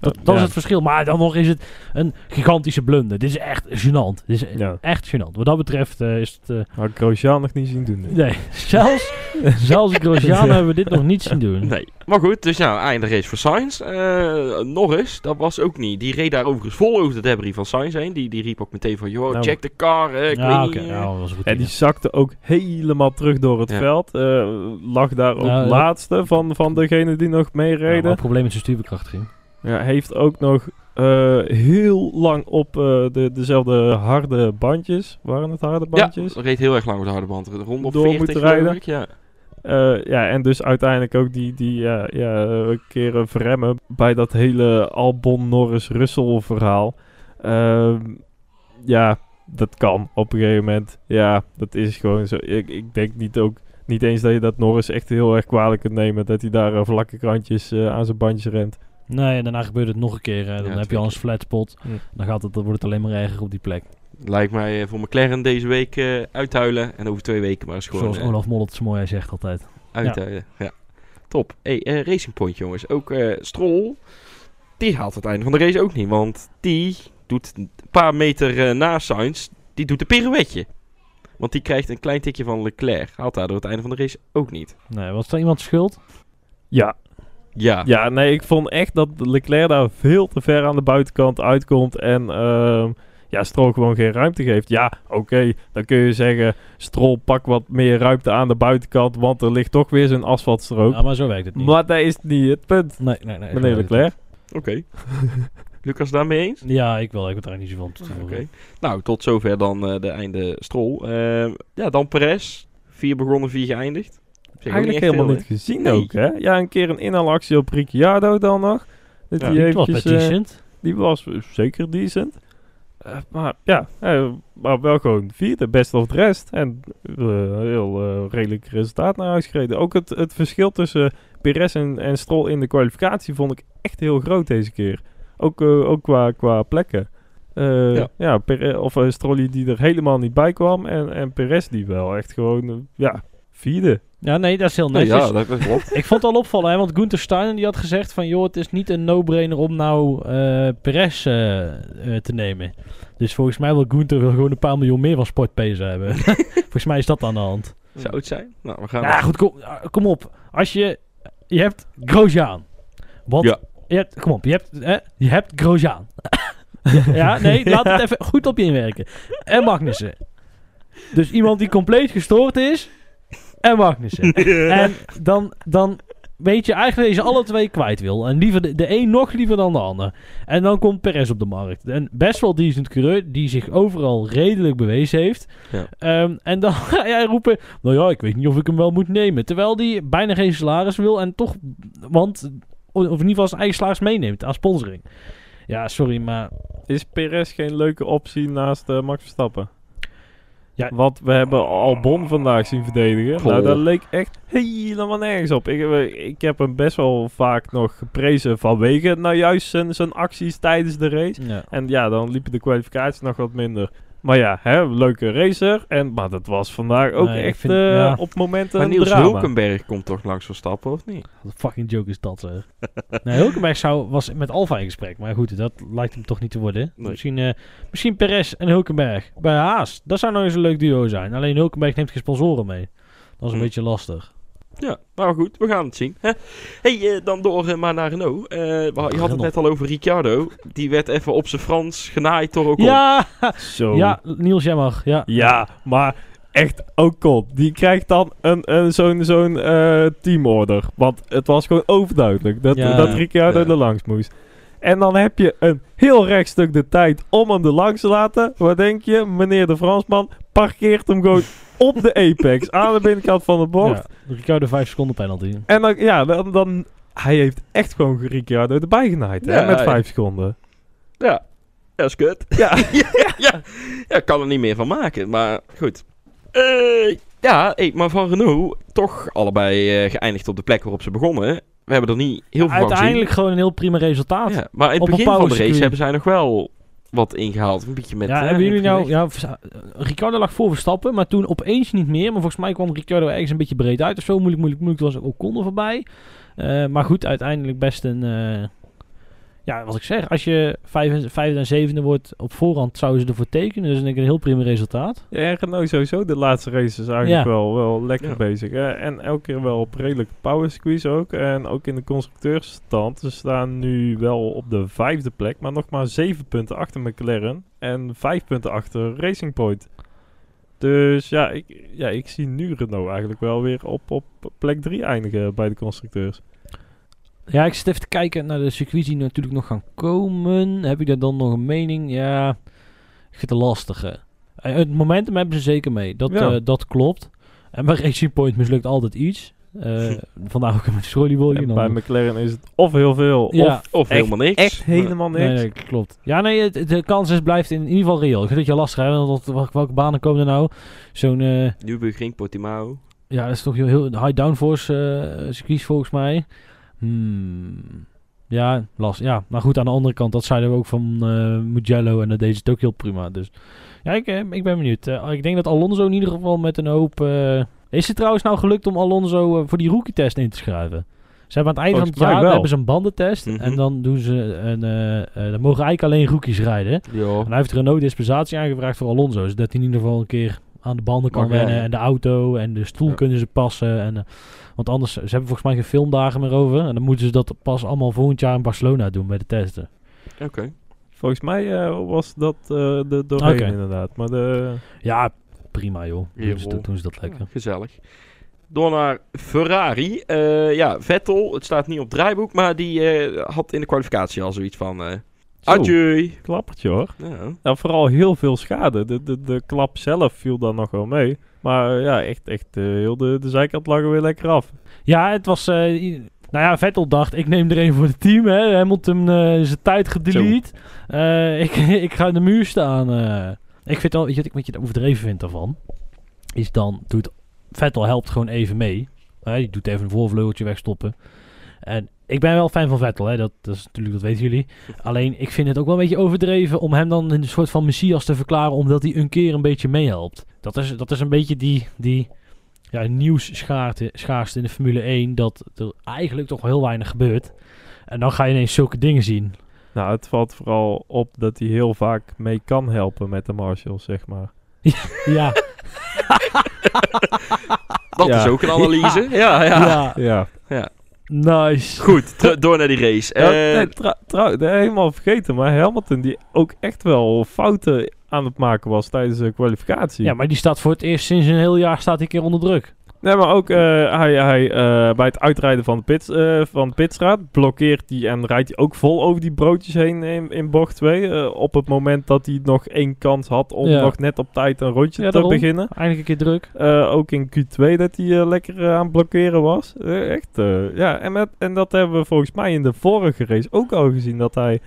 Dat, dat ja. is het verschil. Maar dan nog is het een gigantische blunder. Dit is echt gênant. Dit is Ja. echt gênant. Wat dat betreft eh, is het... eh, Had ik Grosjean nog niet zien doen. nee, zelfs, zelfs Grosjean hebben we dit nog niet zien doen. Nee. Maar goed, dus nou, eindrace voor Sainz. Eh Norris, dat was ook niet. Die reed daar overigens vol over de debris van Sainz heen. Die, die riep ook meteen van, joh, Nou, check de car. eh, ik Ja, weet oké. niet. Ja, dat was goed. En die zakte ook helemaal terug door het Ja. veld. Eh, lag daar ook Nou, laatste van, van degene die nog Ja, maar meereden. het probleem met zijn stuurbekracht Ja, heeft ook nog eh, heel lang op eh, de, dezelfde harde bandjes. Waren het harde Ja, bandjes? reed heel erg lang op de harde band. Rond op Door 40 moeten rijden. ik, Ja. Eh, ja, en dus uiteindelijk ook die, die ja, ja, eh, verremmen bij dat hele Albon-Norris-Russell verhaal. Ehm, ja, dat kan op een gegeven moment. Ja, dat is gewoon zo. Ik, ik denk niet, ook, niet eens dat je dat Norris echt heel erg kwalijk kunt nemen. Dat hij daar vlakke krantjes aan zijn bandjes rent. Nee, en daarna gebeurt het nog een keer. eh, dan Ja, heb je al een flat spot. Dan, gaat het, dan wordt het alleen maar erger op die plek. Lijkt mij eh, voor McLaren deze week eh, uithuilen. En over twee weken maar eens gewoon Zoals eh, Olaf Mol het zo mooi hij zegt altijd. uithuilen. Ja. Top. Hey, Racing Point jongens. Ook eh Stroll, die haalt het einde van de race ook niet. Want die doet een paar meter na Sainz, die doet een pirouetje. Want die krijgt een klein tikje van Leclerc. Haalt daardoor het einde van de race ook niet. Nee, was er iemand schuld? Ja, Ja. ja, nee, ik vond echt dat Leclerc daar veel te ver aan de buitenkant uitkomt. En ehm, ja, Stroll gewoon geen ruimte geeft. Ja, oké, dan kun je zeggen... Stroll pak wat meer ruimte aan de buitenkant... want er ligt toch weer zo'n asfaltstrook. Ja, maar zo werkt het niet. Maar dat is niet het punt, nee, nee, nee. meneer Leclerc. Oké. Lucas daarmee eens? Ja, ik wel. Ik heb er eigenlijk niet zo van te Oké. Nou, tot zover dan eh, de einde Stroll. Eh, ja, dan Perez. Vier begonnen, vier geëindigd. Eigenlijk helemaal veel, niet gezien Nee. ook, hè? Ja, een keer een inhaalactie op Ricciardo dan nog. Dat Ja, die was eh, decent. die was zeker decent. Eh, maar ja, eh, maar wel gewoon vierde, best of de rest. En eh, heel eh, redelijk resultaat naar huis gereden. Ook het, het verschil tussen Perez en, en Stroll in de kwalificatie vond ik echt heel groot deze keer. Ook, eh, ook qua, qua plekken. Eh, Ja. ja, Perez, of uh, Stroll die er helemaal niet bij kwam. En, en Perez die wel echt gewoon, eh, ja, vierde. Ja, nee, dat is heel Nee, netjes. ja, dat, klopt. Ik vond het al opvallen, hè, want Gunther Steiner die had gezegd van... joh, het is niet een no-brainer om nou eh Perez eh, eh, te nemen. Dus volgens mij wil Gunther wil gewoon een paar miljoen meer van sportpezen hebben. volgens mij is dat aan de hand. Zou het zijn? Nou, we gaan... Ja, goed, kom, ah, kom op. Als je... Je hebt Grosjean. Want... Ja. Je hebt, kom op, je hebt, hè, je hebt Grosjean. ja, nee, laat het even goed op je inwerken. En Magnussen. Dus iemand die compleet gestoord is. En Magnussen. En dan, dan weet je eigenlijk dat je ze alle twee kwijt wil. En liever de, de een nog liever dan de ander. En dan komt Perez op de markt. En best wel decent coureur die zich overal redelijk bewezen heeft. Ja. Ehm, en dan ga jij roepen, nou ja, ik weet niet of ik hem wel moet nemen. Terwijl die bijna geen salaris wil en toch, want, of in ieder geval zijn eigen salaris meeneemt aan sponsoring. Ja, sorry, maar Is Perez geen leuke optie naast eh, Max Verstappen? Ja. Want we hebben Albon vandaag zien verdedigen. Goh. Nou, dat leek echt helemaal nergens op. Ik, eh, ik heb hem best wel vaak nog geprezen vanwege nou juist zijn, zijn acties tijdens de race. ja. En ja, dan liepen de kwalificaties nog wat minder. Maar ja, hè, leuke racer. En, maar dat was vandaag ook Nee, echt vind- eh, ja. op momenten Maar een Niels drama. Hulkenberg komt toch langs Verstappen, of niet? Wat een fucking joke is dat, zeg. nee, Hulkenberg zou, was met Alfa in gesprek. Maar goed, dat lijkt hem toch niet te worden. Nee. Misschien, eh, misschien Perez en Hulkenberg bij Haas. Dat zou nog eens een leuk duo zijn. Alleen Hulkenberg neemt geen sponsoren mee. Dat is een Hm. beetje lastig. Ja, maar goed, we gaan het zien. Hè? hey, eh, dan door eh, maar naar Renault. Eh, je had het net al over Ricciardo. Die werd even op zijn Frans genaaid door Ocon. Ja! Zo. Ja, Niels, mag. Ja. Ja, maar echt Ocon. Die krijgt dan een, een, zo'n zo'n eh, teamorder. Want het was gewoon overduidelijk dat, Ja. dat Ricciardo Ja. er langs moest. En dan heb je een heel rechtstuk de tijd om hem er langs te laten. Wat denk je? Meneer de Fransman parkeert hem gewoon op de apex. aan de binnenkant van de bocht. Ja, Ricardo 5 seconden penalty. En dan, ja, dan, dan... Hij heeft echt gewoon Ricciardo erbij genaaid. hè, Ja, met ja. vijf seconden. Ja, dat is kut. Ja. ja, ja, kan er niet meer van maken, maar goed. Eh, ja, hey, maar van Renault toch allebei eh, geëindigd op de plek waarop ze begonnen. We hebben er niet heel veel van gezien. Uiteindelijk gewoon een heel prima resultaat. Ja, maar in het op een begin van de race hebben zij nog wel wat ingehaald. Een beetje met... ja, hebben jullie nou... Ja, Ricardo lag voor Verstappen, maar toen opeens niet meer. Maar volgens mij kwam Ricardo ergens een beetje breed uit of zo. Moeilijk, moeilijk, moeilijk. Was Ocon er voorbij. Eh, maar goed, uiteindelijk best een... eh, ja, wat ik zeg. Als je vijf- vijfde en zevende wordt op voorhand, zouden ze ervoor tekenen. Dus denk ik een heel prima resultaat. Ja, en Renault sowieso de laatste races eigenlijk Ja. wel, wel lekker Ja. bezig. Hè? En elke keer wel op redelijk power squeeze ook. En ook in de constructeursstand. Ze staan nu wel op de vijfde plek, maar nog maar zeven punten achter McLaren. En vijf punten achter Racing Point. Dus ja ik, ja, ik zie nu Renault eigenlijk wel weer op, op plek drie eindigen bij de constructeurs. Ja, ik zit even te kijken naar de circuits die natuurlijk nog gaan komen. Heb ik daar dan nog een mening? Ja, ik vind het een lastige. Eh, Het momentum hebben ze zeker mee. Dat, Ja. eh, dat klopt. En bij Racing Point mislukt altijd iets. Eh vandaar ook met. En bij McLaren is het of heel veel Ja. of Of helemaal niks. echt helemaal niks. Nee, nee, klopt. Ja, nee, het- de kans is, blijft in, ieder geval reëel. Ik vind het je lastig? Want wat- welke, banen komen er nou? Zo'n, eh, Nürburgring, Portimao. ja, dat is toch heel, heel high downforce eh circuits volgens mij. Hmm. Ja, last. Ja, maar goed, aan de andere kant, dat zeiden we ook van eh Mugello en dat deed het ook heel prima. Dus ja, ik, eh, ik ben benieuwd. Eh, ik denk dat Alonso in ieder geval met een hoop... is het trouwens nou gelukt om Alonso voor die rookie-test in te schrijven? Ze hebben aan het einde van het jaar wel. hebben ze een bandentest. Mhm. En dan doen ze een... dan mogen eigenlijk alleen rookies rijden. Ja. En hij heeft Renault dispensatie aangevraagd voor Alonso. Zodat hij in ieder geval een keer aan de banden kan wennen. En de auto en de stoel Ja. kunnen ze passen. En, eh, want anders, ze hebben volgens mij geen filmdagen meer over. En dan moeten ze dat pas allemaal volgend jaar in Barcelona doen bij de testen. Oké. Volgens mij eh, was dat eh, de doorheen inderdaad. Maar de, Ja, prima joh. Doen ze, Jawel. dat- doen ze dat lekker. Gezellig. Door naar Ferrari. Eh, ja, Vettel, het staat niet op draaiboek, maar die eh, had in de kwalificatie al zoiets van... Zo, Adieu. klappertje hoor. Ja. Ja, vooral heel veel schade. De, de, de klap zelf viel dan nog wel mee. Maar eh, ja, echt, echt eh, heel de, de zijkant lag er weer lekker af. Ja, het was... eh, i- nou ja, Vettel dacht, ik neem er een voor het team. Hè. Hamilton eh zijn tijd gedelete. Eh, ik, ik ga in de muur staan. eh. Ik vind al, weet je wat ik wat je overdreven vind daarvan? Is dan, doet Vettel helpt gewoon even mee. Die doet even een voorvleugeltje wegstoppen. En ik ben wel fan van Vettel, hè. Dat, dat is natuurlijk, dat weten jullie. Alleen, ik vind het ook wel een beetje overdreven om hem dan een soort van messias te verklaren, omdat hij een keer een beetje meehelpt. Dat is, dat is een beetje die, die ja, nieuwsschaarste schaarste in de Formule 1, dat er eigenlijk toch heel weinig gebeurt. En dan ga je ineens zulke dingen zien. Nou, het valt vooral op dat hij heel vaak mee kan helpen met de marshals, zeg maar. Ja, Dat Ja. is ook een analyse. Ja, ja. ja. Ja. Nice. Goed, door naar die race. Ja, Eh, nee, trouw- helemaal vergeten, maar Hamilton die ook echt wel fouten aan het maken was tijdens de kwalificatie. Ja, maar die staat voor het eerst sinds een heel jaar staat hij een keer onder druk. Nee, maar ook eh, hij, hij, eh, bij het uitrijden van de, pits, eh, van de pitstraat blokkeert hij en rijdt hij ook vol over die broodjes heen in, in bocht 2. op het moment dat hij nog één kans had om Ja. nog net op tijd een rondje Ja, te daarom. beginnen. Eindelijk een keer druk. Ook in Q2 dat hij lekker aan het blokkeren was. Echt, ja. En, met, en dat hebben we volgens mij in de vorige race ook al gezien. Dat hij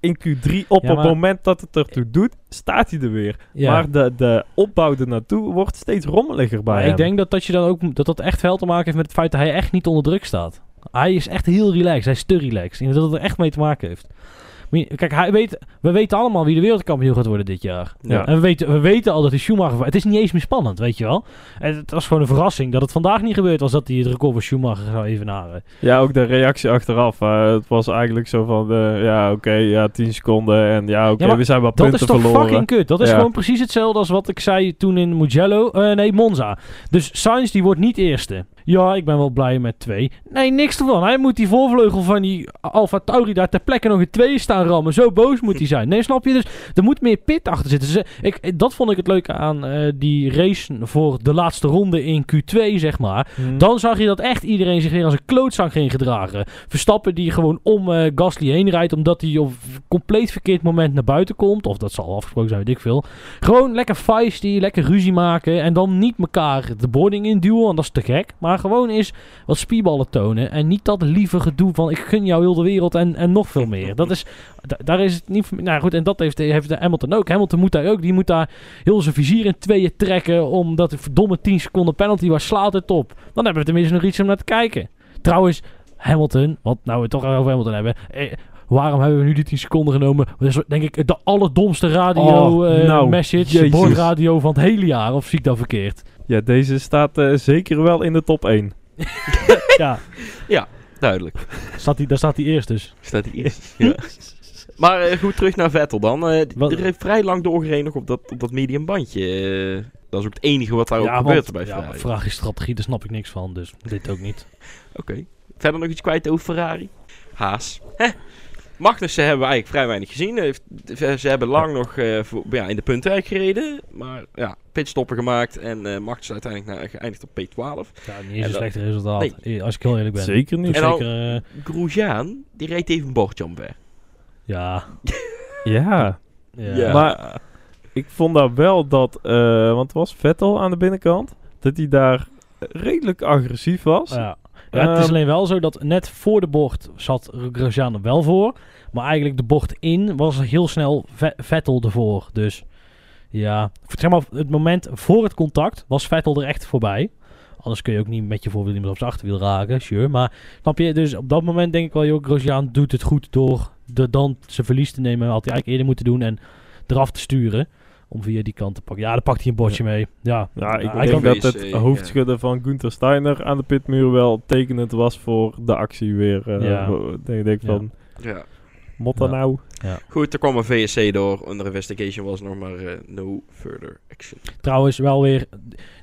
in Q3 op Ja, het moment dat het ertoe doet, staat hij er weer. Ja. Maar de, de opbouw ernaartoe wordt steeds rommeliger bij hem. ik denk dat dat, je dan ook, dat dat echt veel te maken heeft met het feit dat hij echt niet onder druk staat. Hij is echt heel relaxed. Hij is te relaxed. Ik denk dat het er echt mee te maken heeft. Kijk, hij weet, we weten allemaal wie de wereldkampioen gaat worden dit jaar. Ja. En we weten, we weten al dat hij Schumacher... Het is niet eens meer spannend, weet je wel. En het was gewoon een verrassing dat het vandaag niet gebeurd was... dat hij het record van Schumacher zou evenaren. Ja, ook de reactie achteraf. eh, het was eigenlijk zo van, eh, ja, oké, ja, 10 seconden. En ja, oké, Ja, we zijn wat Dat punten is toch verloren. fucking kut. Dat is Ja. gewoon precies hetzelfde als wat ik zei toen in Mugello. eh, nee, Monza. Dus Sainz die wordt niet eerste. Ja, ik ben wel blij met twee. Nee, niks ervan. Hij moet die voorvleugel van die Alfa Tauri daar ter plekke nog een twee staan rammen. Zo boos moet hij zijn. Nee, snap je? Dus er moet meer pit achter zitten. Ze, ik, dat vond ik het leuke aan eh, die race voor de laatste ronde in Q2, zeg maar. Hm. Dan zag je dat echt iedereen zich weer als een klootzang ging gedragen. Verstappen die gewoon om eh, Gasly heen rijdt omdat hij op compleet verkeerd moment naar buiten komt. Of dat zal afgesproken zijn, weet ik veel. Gewoon lekker feisty, lekker ruzie maken. En dan niet elkaar de boarding induwen, want dat is te gek. Maar gewoon eens wat spierballen tonen. En niet dat lieve gedoe van ik gun jou heel de wereld en, en nog veel meer. Dat is, da- daar is het niet... Nou goed, en dat heeft, heeft Hamilton ook. Hamilton moet daar ook, die moet daar heel zijn vizier in tweeën trekken. Omdat de verdomme 10 seconden penalty was, slaat het op. Dan hebben we tenminste nog iets om naar te kijken. Trouwens, Hamilton, want nou we het toch over Hamilton hebben. Eh, waarom hebben we nu die 10 seconden genomen? Dat is denk ik de allerdomste radio Oh, eh, nou, message, jezus. boordradio van het hele jaar. Of zie ik dat verkeerd? Ja, deze staat eh, zeker wel in de top 1. ja, duidelijk. staat die, daar staat hij eerst dus. Staat hij eerst. ja. Maar eh, goed, terug naar Vettel dan. Eh, Wat- er heeft vrij lang doorgereden nog op dat, op dat medium bandje. Dat is ook het enige wat daar ook ja, gebeurt want, bij ja, Ferrari. maar vraag is strategie, daar snap ik niks van. Dus dit ook niet. Oké. Verder nog iets kwijt over Ferrari? Haas. Hè? Magnussen hebben we eigenlijk vrij weinig gezien. Heeft- Ze hebben lang nog eh, voor, ja, in de punten gereden. Maar ja, pitstoppen gemaakt. En eh Magnussen uiteindelijk na, geëindigd op P12. Ja, niet En eens een slecht resultaat. Eh, Als ik heel eerlijk ben. Zeker niet. En dan- zeker, eh, Grosjean, die reed even een bordje omver. ja. Ja, ja. Ja. maar ik vond daar wel dat, eh, want het was Vettel aan de binnenkant, dat hij daar redelijk agressief was. Ja. Het is Ehm, alleen wel zo dat net voor de bocht zat Grosjean er wel voor. Maar eigenlijk de bocht in was heel snel Ve- Vettel ervoor. Dus ja, zeg maar, het moment voor het contact was Vettel er echt voorbij. Anders kun je ook niet met je voorwiel iemand op zijn achterwiel raken, sure. Maar snap je, dus op dat moment denk ik wel, joh, Grosjean doet het goed door de, dan zijn verlies te nemen. Had hij eigenlijk eerder moeten doen en eraf te sturen. Om via die kant te pakken. Ja, dan pakt hij een bordje mee. Ja, Ja, ik denk dat het ja. hoofdschudden van Gunther Steiner aan de pitmuur wel tekenend was voor de actie weer. eh Ja. Ik denk Ja. van, Ja. mot dan Ja. nou. Goed, er kwam een VSC door. Under investigation was nog maar eh, no further action. Trouwens, wel weer.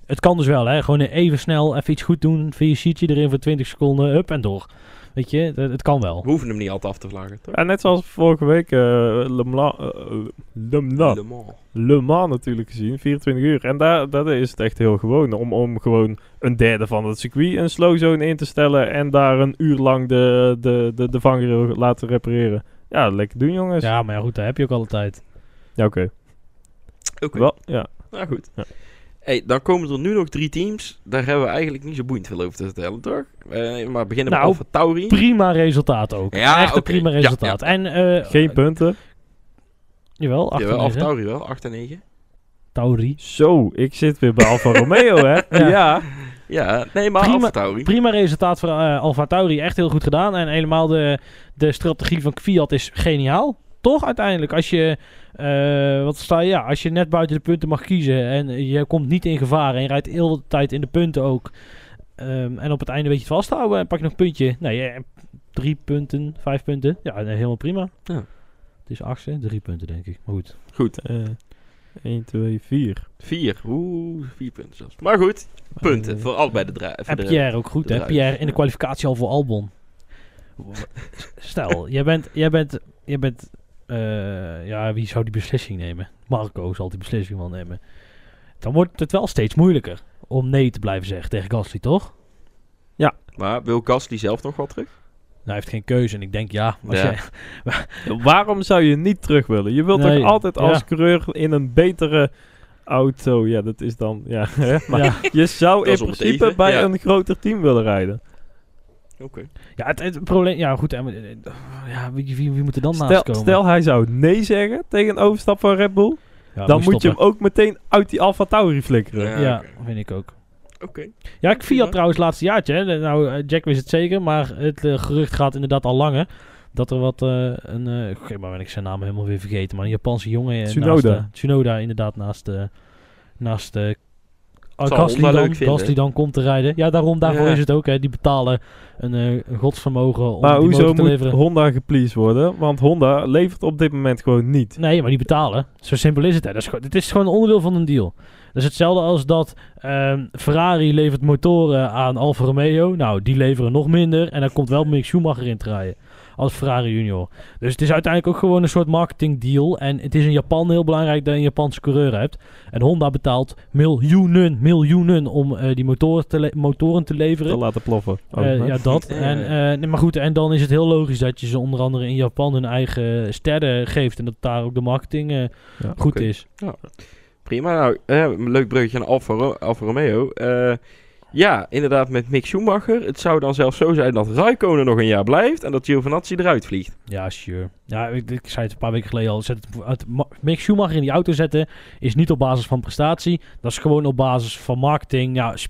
Het kan dus wel, hè? Gewoon even snel even iets goed doen. Via sheetje erin voor 20 seconden. Up en door. Weet je, het, het kan wel. We hoeven hem niet altijd af te vlagen, toch? Ja, net zoals vorige week eh Le, Mans, Le, Mans, Le Mans. Le Mans natuurlijk gezien, 24 uur. En daar, daar is het echt heel gewoon om, om gewoon een derde van het circuit een slow zone in te stellen en daar een uur lang de, de, de, de vanger laten repareren. Ja, lekker doen jongens. Ja, Ja, maar ja, goed, daar heb je ook altijd. oké. Oké, Wel, ja. nou goed. Ja. Hey, dan komen er nu nog drie teams. Daar hebben we eigenlijk niet zo boeiend veel over te vertellen, toch? Eh, maar beginnen Nou, met Alfa Tauri. Prima resultaat ook. Ja, Echt een prima Ja, resultaat. En, eh, Geen punten. Jawel, 8 Jawel, Alfa Tauri wel, 8 en 9. Tauri. Zo, ik zit weer bij Alfa Romeo, hè? Ja. ja. Ja, nee, maar Prima- Alfa Tauri. Prima resultaat voor eh Alfa Tauri. Echt heel goed gedaan. En helemaal de, de strategie van Fiat is geniaal. Toch uiteindelijk. Als je, eh, wat sta je, ja, als je net buiten de punten mag kiezen. En je komt niet in gevaar. En je rijdt heel de tijd in de punten ook. ehm, en op het einde weet je het vasthouden. En pak je nog een puntje. Nee, eh, drie punten, vijf punten. Ja, nee, helemaal prima. Ja. Het is achtste. Drie punten denk ik. Maar goed. Goed, Eh 1, 2, 4. 4. Oeh, 4 punten zelfs. Maar goed, punten Eh, voor allebei de drijven. En Pierre ook goed, hè? Pierre in de kwalificatie al voor Albon. Stel, jij bent, jij bent, jij bent, eh, ja, wie zou die beslissing nemen? Marco zal die beslissing wel nemen. Dan wordt het wel steeds moeilijker om nee te blijven zeggen tegen Gasly, toch? Maar wil Gasly zelf nog wat terug? Nou, hij heeft geen keuze en ik denk, ja, als Ja. jij, Waarom zou je niet terug willen? Je wilt Nee, toch altijd als ja. coureur in een betere auto. Ja, dat is dan. Ja, hè? maar ja, je zou in principe bij ja. een groter team willen rijden. Oké. ja, het, het probleem, ja, goed, en, eh, ja, wie, wie, wie moet er dan naast Stel, komen? stel hij zou nee zeggen tegen een overstap van Red Bull. Ja, dan moet je hem ook meteen uit die Alfa Tauri flikkeren. Ja. Vind ik ook. Oké. Ja, ik Fiat Prima. trouwens laatste jaartje. Hè. Nou, eh, Jack wist het zeker, maar het eh, gerucht gaat inderdaad al langer. Dat er wat, eh, een, eh maar ben ik zijn naam helemaal weer vergeten, maar een Japanse jongen. Tsunoda. Naast, Tsunoda, inderdaad, naast, eh naast Gasly, Honda dan, leuk vinden. Gasly dan komt te rijden. Ja, daarom, daarvoor Ja. is het ook. Hè. Die betalen een, eh, godsvermogen om Maar die hoezo motor te moet leveren. Honda gepleased worden? Want Honda levert op dit moment gewoon niet. Nee, maar die betalen. Zo simpel is het. Hè. Dat is gewoon, het is gewoon een onderdeel van een deal. Dat is hetzelfde als dat ehm, Ferrari levert motoren aan Alfa Romeo. Nou, die leveren nog minder. En dan komt wel Mick Schumacher in te rijden. Als Ferrari junior. Dus het is uiteindelijk ook gewoon een soort marketing deal. En het is in Japan heel belangrijk dat je een Japanse coureur hebt. En Honda betaalt miljoenen, miljoenen om eh, die motoren te, le- motoren te leveren. Te laten ploffen. Oh, Eh, ja, dat. Ja, En, ja. eh, nee, maar goed, en dan is het heel logisch dat je ze onder andere in Japan hun eigen sterren geeft. En dat daar ook de marketing eh, Ja, goed is. Prima. Nou, een leuk breukje naar Alfa, Ro- Alfa Romeo. Ja, inderdaad met Mick Schumacher. Het zou dan zelfs zo zijn dat Raikkonen nog een jaar blijft en dat Giovinazzi eruit vliegt. Ja, sure. Ja, ik, ik zei het een paar weken geleden al. Zet het, Mick Schumacher in die auto zetten is niet op basis van prestatie. Dat is gewoon op basis van marketing. Ja, is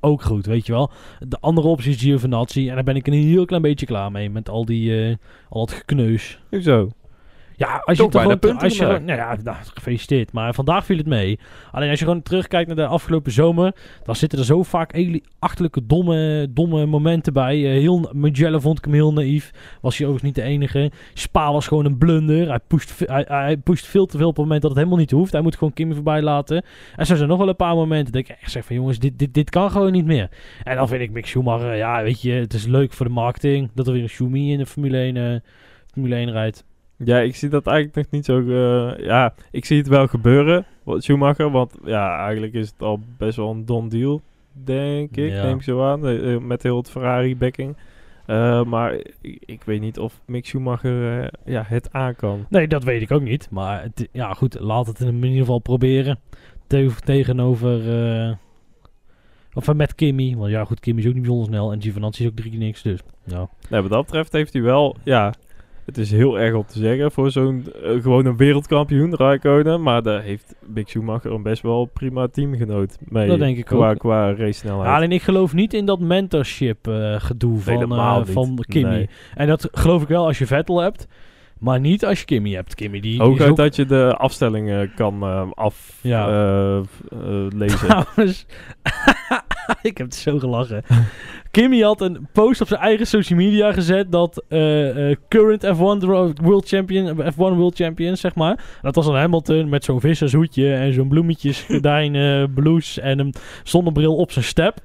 ook goed, weet je wel. De andere optie is Giovinazzi. En daar ben ik een heel klein beetje klaar mee. Met al die, eh, al dat gekneus. Hoezo? Ja, als je toch gewoon, punten als je gewoon, nou ja, nou, gefeliciteerd. Maar vandaag viel het mee. Alleen als je gewoon terugkijkt naar de afgelopen zomer, dan zitten er zo vaak hele achterlijke domme, domme momenten bij. Eh, heel, vond ik hem heel naïef. Was hij overigens niet de enige. Spa was gewoon een blunder. Hij pusht, hij, hij pusht veel te veel op het moment dat het helemaal niet hoeft. Hij moet gewoon Kimmy voorbij laten. En zo zijn er nog wel een paar momenten dat ik echt zeg van jongens, dit, dit, dit kan gewoon niet meer. En dan vind ik Mick Schumacher, ja weet je, het is leuk voor de marketing dat er weer een Schumi in de Formule 1, eh, Formule 1 rijdt. Ja, ik zie dat eigenlijk nog niet zo... eh, ja, ik zie het wel gebeuren, Schumacher. Want ja, eigenlijk is het al best wel een done deal, denk ik. Ja. Neem ik zo aan, eh, eh, met heel het Ferrari-backing. Eh, maar ik, ik weet niet of Mick Schumacher ja, het aan kan. Nee, dat weet ik ook niet. Maar het, ja, goed, laat het in ieder geval proberen. Te- tegenover. eh of met Kimmy. Want ja, goed, Kimmy is ook niet bijzonder snel. En Giovinazzi is ook drie keer niks. Dus ja. Nee, wat dat betreft heeft hij wel... Ja, het is heel erg om te zeggen voor zo'n... eh, gewoon een wereldkampioen, Raikkonen. Maar daar heeft Mick Schumacher een best wel prima teamgenoot mee. Dat denk ik qua, ook. Qua race snelheid. Ja, alleen ik geloof niet in dat mentorship eh, gedoe van, eh, van Kimmy. Nee. En dat geloof ik wel als je Vettel hebt. Maar niet als je Kimmy hebt. Kimmy die, die ook- dat je de afstellingen kan eh, af Ja. lezen. Trouwens, ik heb het zo gelachen. Kimmy had een post op zijn eigen social media gezet dat eh, eh, current F1 dro- World Champion, F1 World Champion, zeg maar. Dat was dan Hamilton met zo'n vissershoedje en zo'n bloemetjes blouse en een zonnebril op zijn step.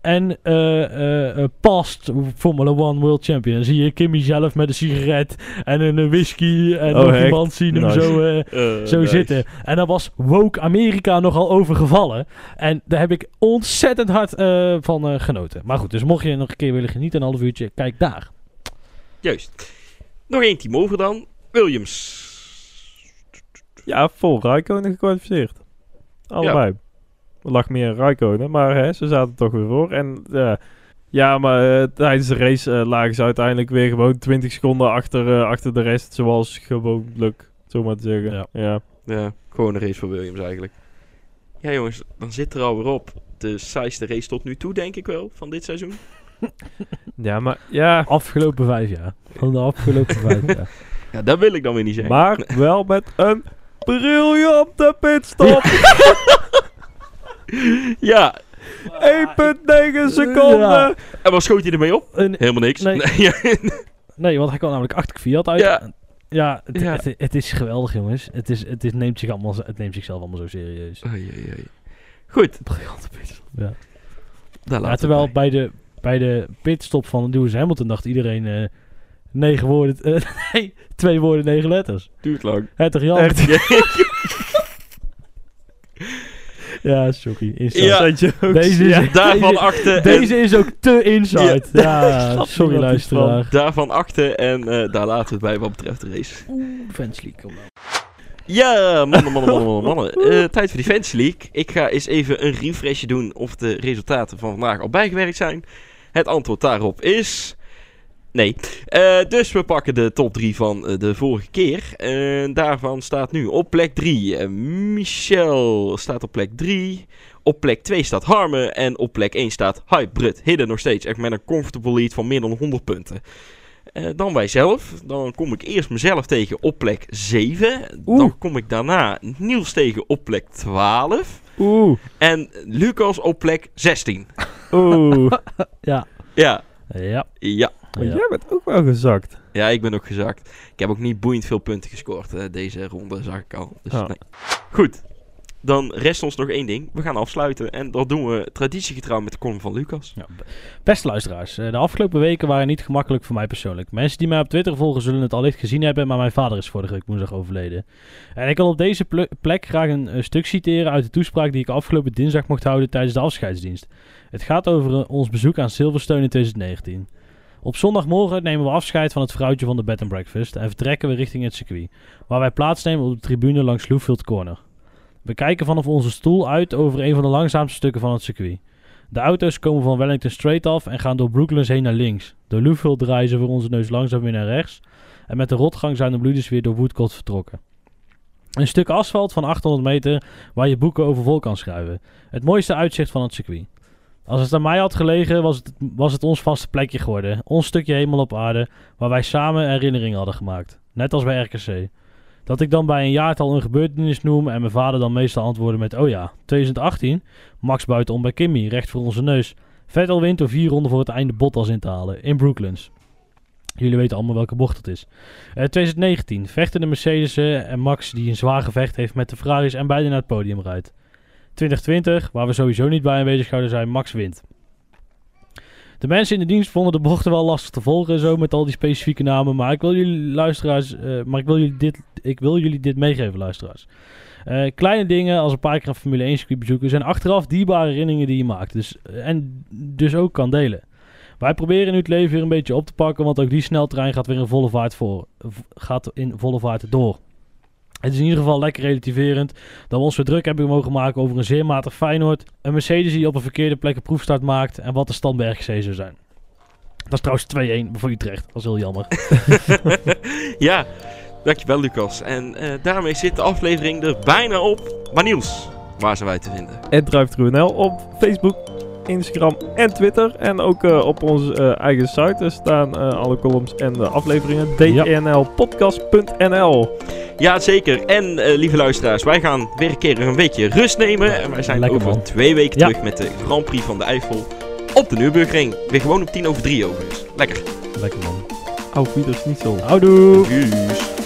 En eh eh, eh, past Formula 1 World Champion. Dan zie je Kimmy zelf met een sigaret en een whisky en Oh, nog iemand zien hem Nice. zo... eh, zo zitten. En daar was woke Amerika nogal over gevallen. En daar heb ik ontzettend hard eh, van genoten. Maar goed, dus mocht je nog een keer willen genieten, een half uurtje, kijk daar. Juist. Nog één team over dan. Williams. Ja, vol Raikkonen gekwalificeerd. Allebei. Er lag meer Raikkonen, maar hè, ze zaten toch weer voor. En ja, maar eh, tijdens de race eh, lagen ze uiteindelijk weer gewoon 20 seconden achter, eh, achter de rest. Zoals gewoonlijk, zo maar te zeggen. Ja. Ja. Ja, gewoon een race voor Williams eigenlijk. Ja jongens, dan zit er alweer op. De saaiste race tot nu toe, denk ik wel, van dit seizoen. ja, maar ja. Afgelopen vijf jaar. Van de afgelopen vijf jaar. Ja, dat wil ik dan weer niet zeggen. Maar wel met een briljante pitstop. Ja, 1,9 seconden. Ja. en wat schoot hij ermee op? Een- Helemaal niks. Nee. nee, want hij kwam namelijk achter Fiat uit. Ja. Ja, het, Ja. Het, het is geweldig, jongens. Het, is, het, is, neemt zich allemaal, het neemt zichzelf allemaal zo serieus. Oei, oei, oei. Goed, Ja. daar Ja, laten terwijl bij. bij de, bij de pitstop van Lewis Hamilton dacht iedereen eh, negen woorden, eh, nee, twee woorden, negen letters. Duurt lang. Het toch? Echt. Ja, sorry. Inside. Ja. Dat je ook Deze is. Daarvan deze, achter deze is ook te inside. Ja, sorry luisteraar. Daarvan achter en eh, daar laten we het bij wat betreft de race. Fans League, kom nou. Ja, mannen, mannen, mannen, mannen. mannen. Eh, tijd voor die Fantasy League. Ik ga eens even een refreshje doen of de resultaten van vandaag al bijgewerkt zijn. Het antwoord daarop is... Nee. Eh, dus we pakken de top 3 van eh, de vorige keer. En daarvan staat nu op plek 3 Michel staat op plek 3. Op plek 2 staat Harme. En op plek 1 staat Hybrid. Hidden nog steeds. Echt met een comfortable lead van meer dan 100 punten. Eh, dan wij zelf. Dan kom ik eerst mezelf tegen op plek 7. Oeh. Dan kom ik daarna Niels tegen op plek 12. Oeh. En Lucas op plek 16. Oeh. Ja. Ja, Ja. ja. Maar ja. jij bent ook wel gezakt. Ja, ik ben ook gezakt. Ik heb ook niet boeiend veel punten gescoord eh, deze ronde, zag ik al. Dus, Oh. nee. Goed, dan rest ons nog één ding. We gaan afsluiten en dat doen we traditiegetrouw met de column van Lucas. Ja, Beste luisteraars, eh, de afgelopen weken waren niet gemakkelijk voor mij persoonlijk. Mensen die mij op Twitter volgen zullen het allicht gezien hebben, maar mijn vader is vorige week woensdag overleden. En ik wil op deze ple- plek graag een stuk citeren uit de toespraak die ik afgelopen dinsdag mocht houden tijdens de afscheidsdienst. Het gaat over eh, ons bezoek aan Silverstone in 2019. Op zondagmorgen nemen we afscheid van het vrouwtje van de bed and breakfast en vertrekken we richting het circuit, waar wij plaatsnemen op de tribune langs Loofield Corner. We kijken vanaf onze stoel uit over een van de langzaamste stukken van het circuit. De auto's komen van Wellington Straight af en gaan door Brooklands heen naar links. Door Loofield draaien ze voor onze neus langzaam weer naar rechts. En met de rotgang zijn de bloeders weer door Woodcote vertrokken. Een stuk asfalt van 800 meter waar je boeken over vol kan schrijven. Het mooiste uitzicht van het circuit. Als het aan mij had gelegen, was het, was het ons vaste plekje geworden. Ons stukje hemel op aarde, waar wij samen herinneringen hadden gemaakt. Net als bij RKC. Dat ik dan bij een jaartal een gebeurtenis noem en mijn vader dan meestal antwoordde met... Oh ja, 2018, Max buitenom bij Kimmy, recht voor onze neus. Vettel wint door vier ronden voor het einde Bottas in te halen, in Brooklands. Jullie weten allemaal welke bocht het is. Eh, 2019, vechten de Mercedes eh, en Max die een zwaar gevecht heeft met de Ferraris en beide naar het podium rijdt. 2020, waar we sowieso niet bij aanwezig zouden zijn, Max wint. De mensen in de dienst vonden de bochten wel lastig te volgen, zo met al die specifieke namen. Maar ik wil jullie luisteraars, eh, maar ik wil jullie dit, ik wil jullie dit meegeven, luisteraars. Eh, kleine dingen als een paar keer een Formule 1 circuit bezoeken zijn achteraf dierbare herinneringen die je maakt. Dus, eh, en dus ook kan delen. Wij proberen nu het leven weer een beetje op te pakken, want ook die sneltrein gaat weer in volle vaart, voor, gaat in volle vaart door. Het is in ieder geval lekker relativerend dat we ons weer druk hebben mogen maken over een zeer matig Feyenoord, een Mercedes die op een verkeerde plek een proefstart maakt en wat de stand bij RGC zou zijn. Dat is trouwens 2-1 voor Utrecht, dat is heel jammer. ja, dankjewel Lucas. En eh, daarmee zit de aflevering er bijna op. Maar Niels, waar zijn wij te vinden? En DriveTruNL op Facebook, Instagram en Twitter. En ook eh, op onze eh, eigen site staan eh, alle columns en de afleveringen. dnlpodcast.nl Ja, zeker. En lieve luisteraars, wij gaan weer een keer een beetje rust nemen. En wij zijn Lekker, over man. twee weken Ja. terug met de Grand Prix van de Eifel op de Nürburgring. Weer gewoon op tien over drie overigens. Lekker. Lekker man. Auf Wiedersehen. Houdoe! Tjus.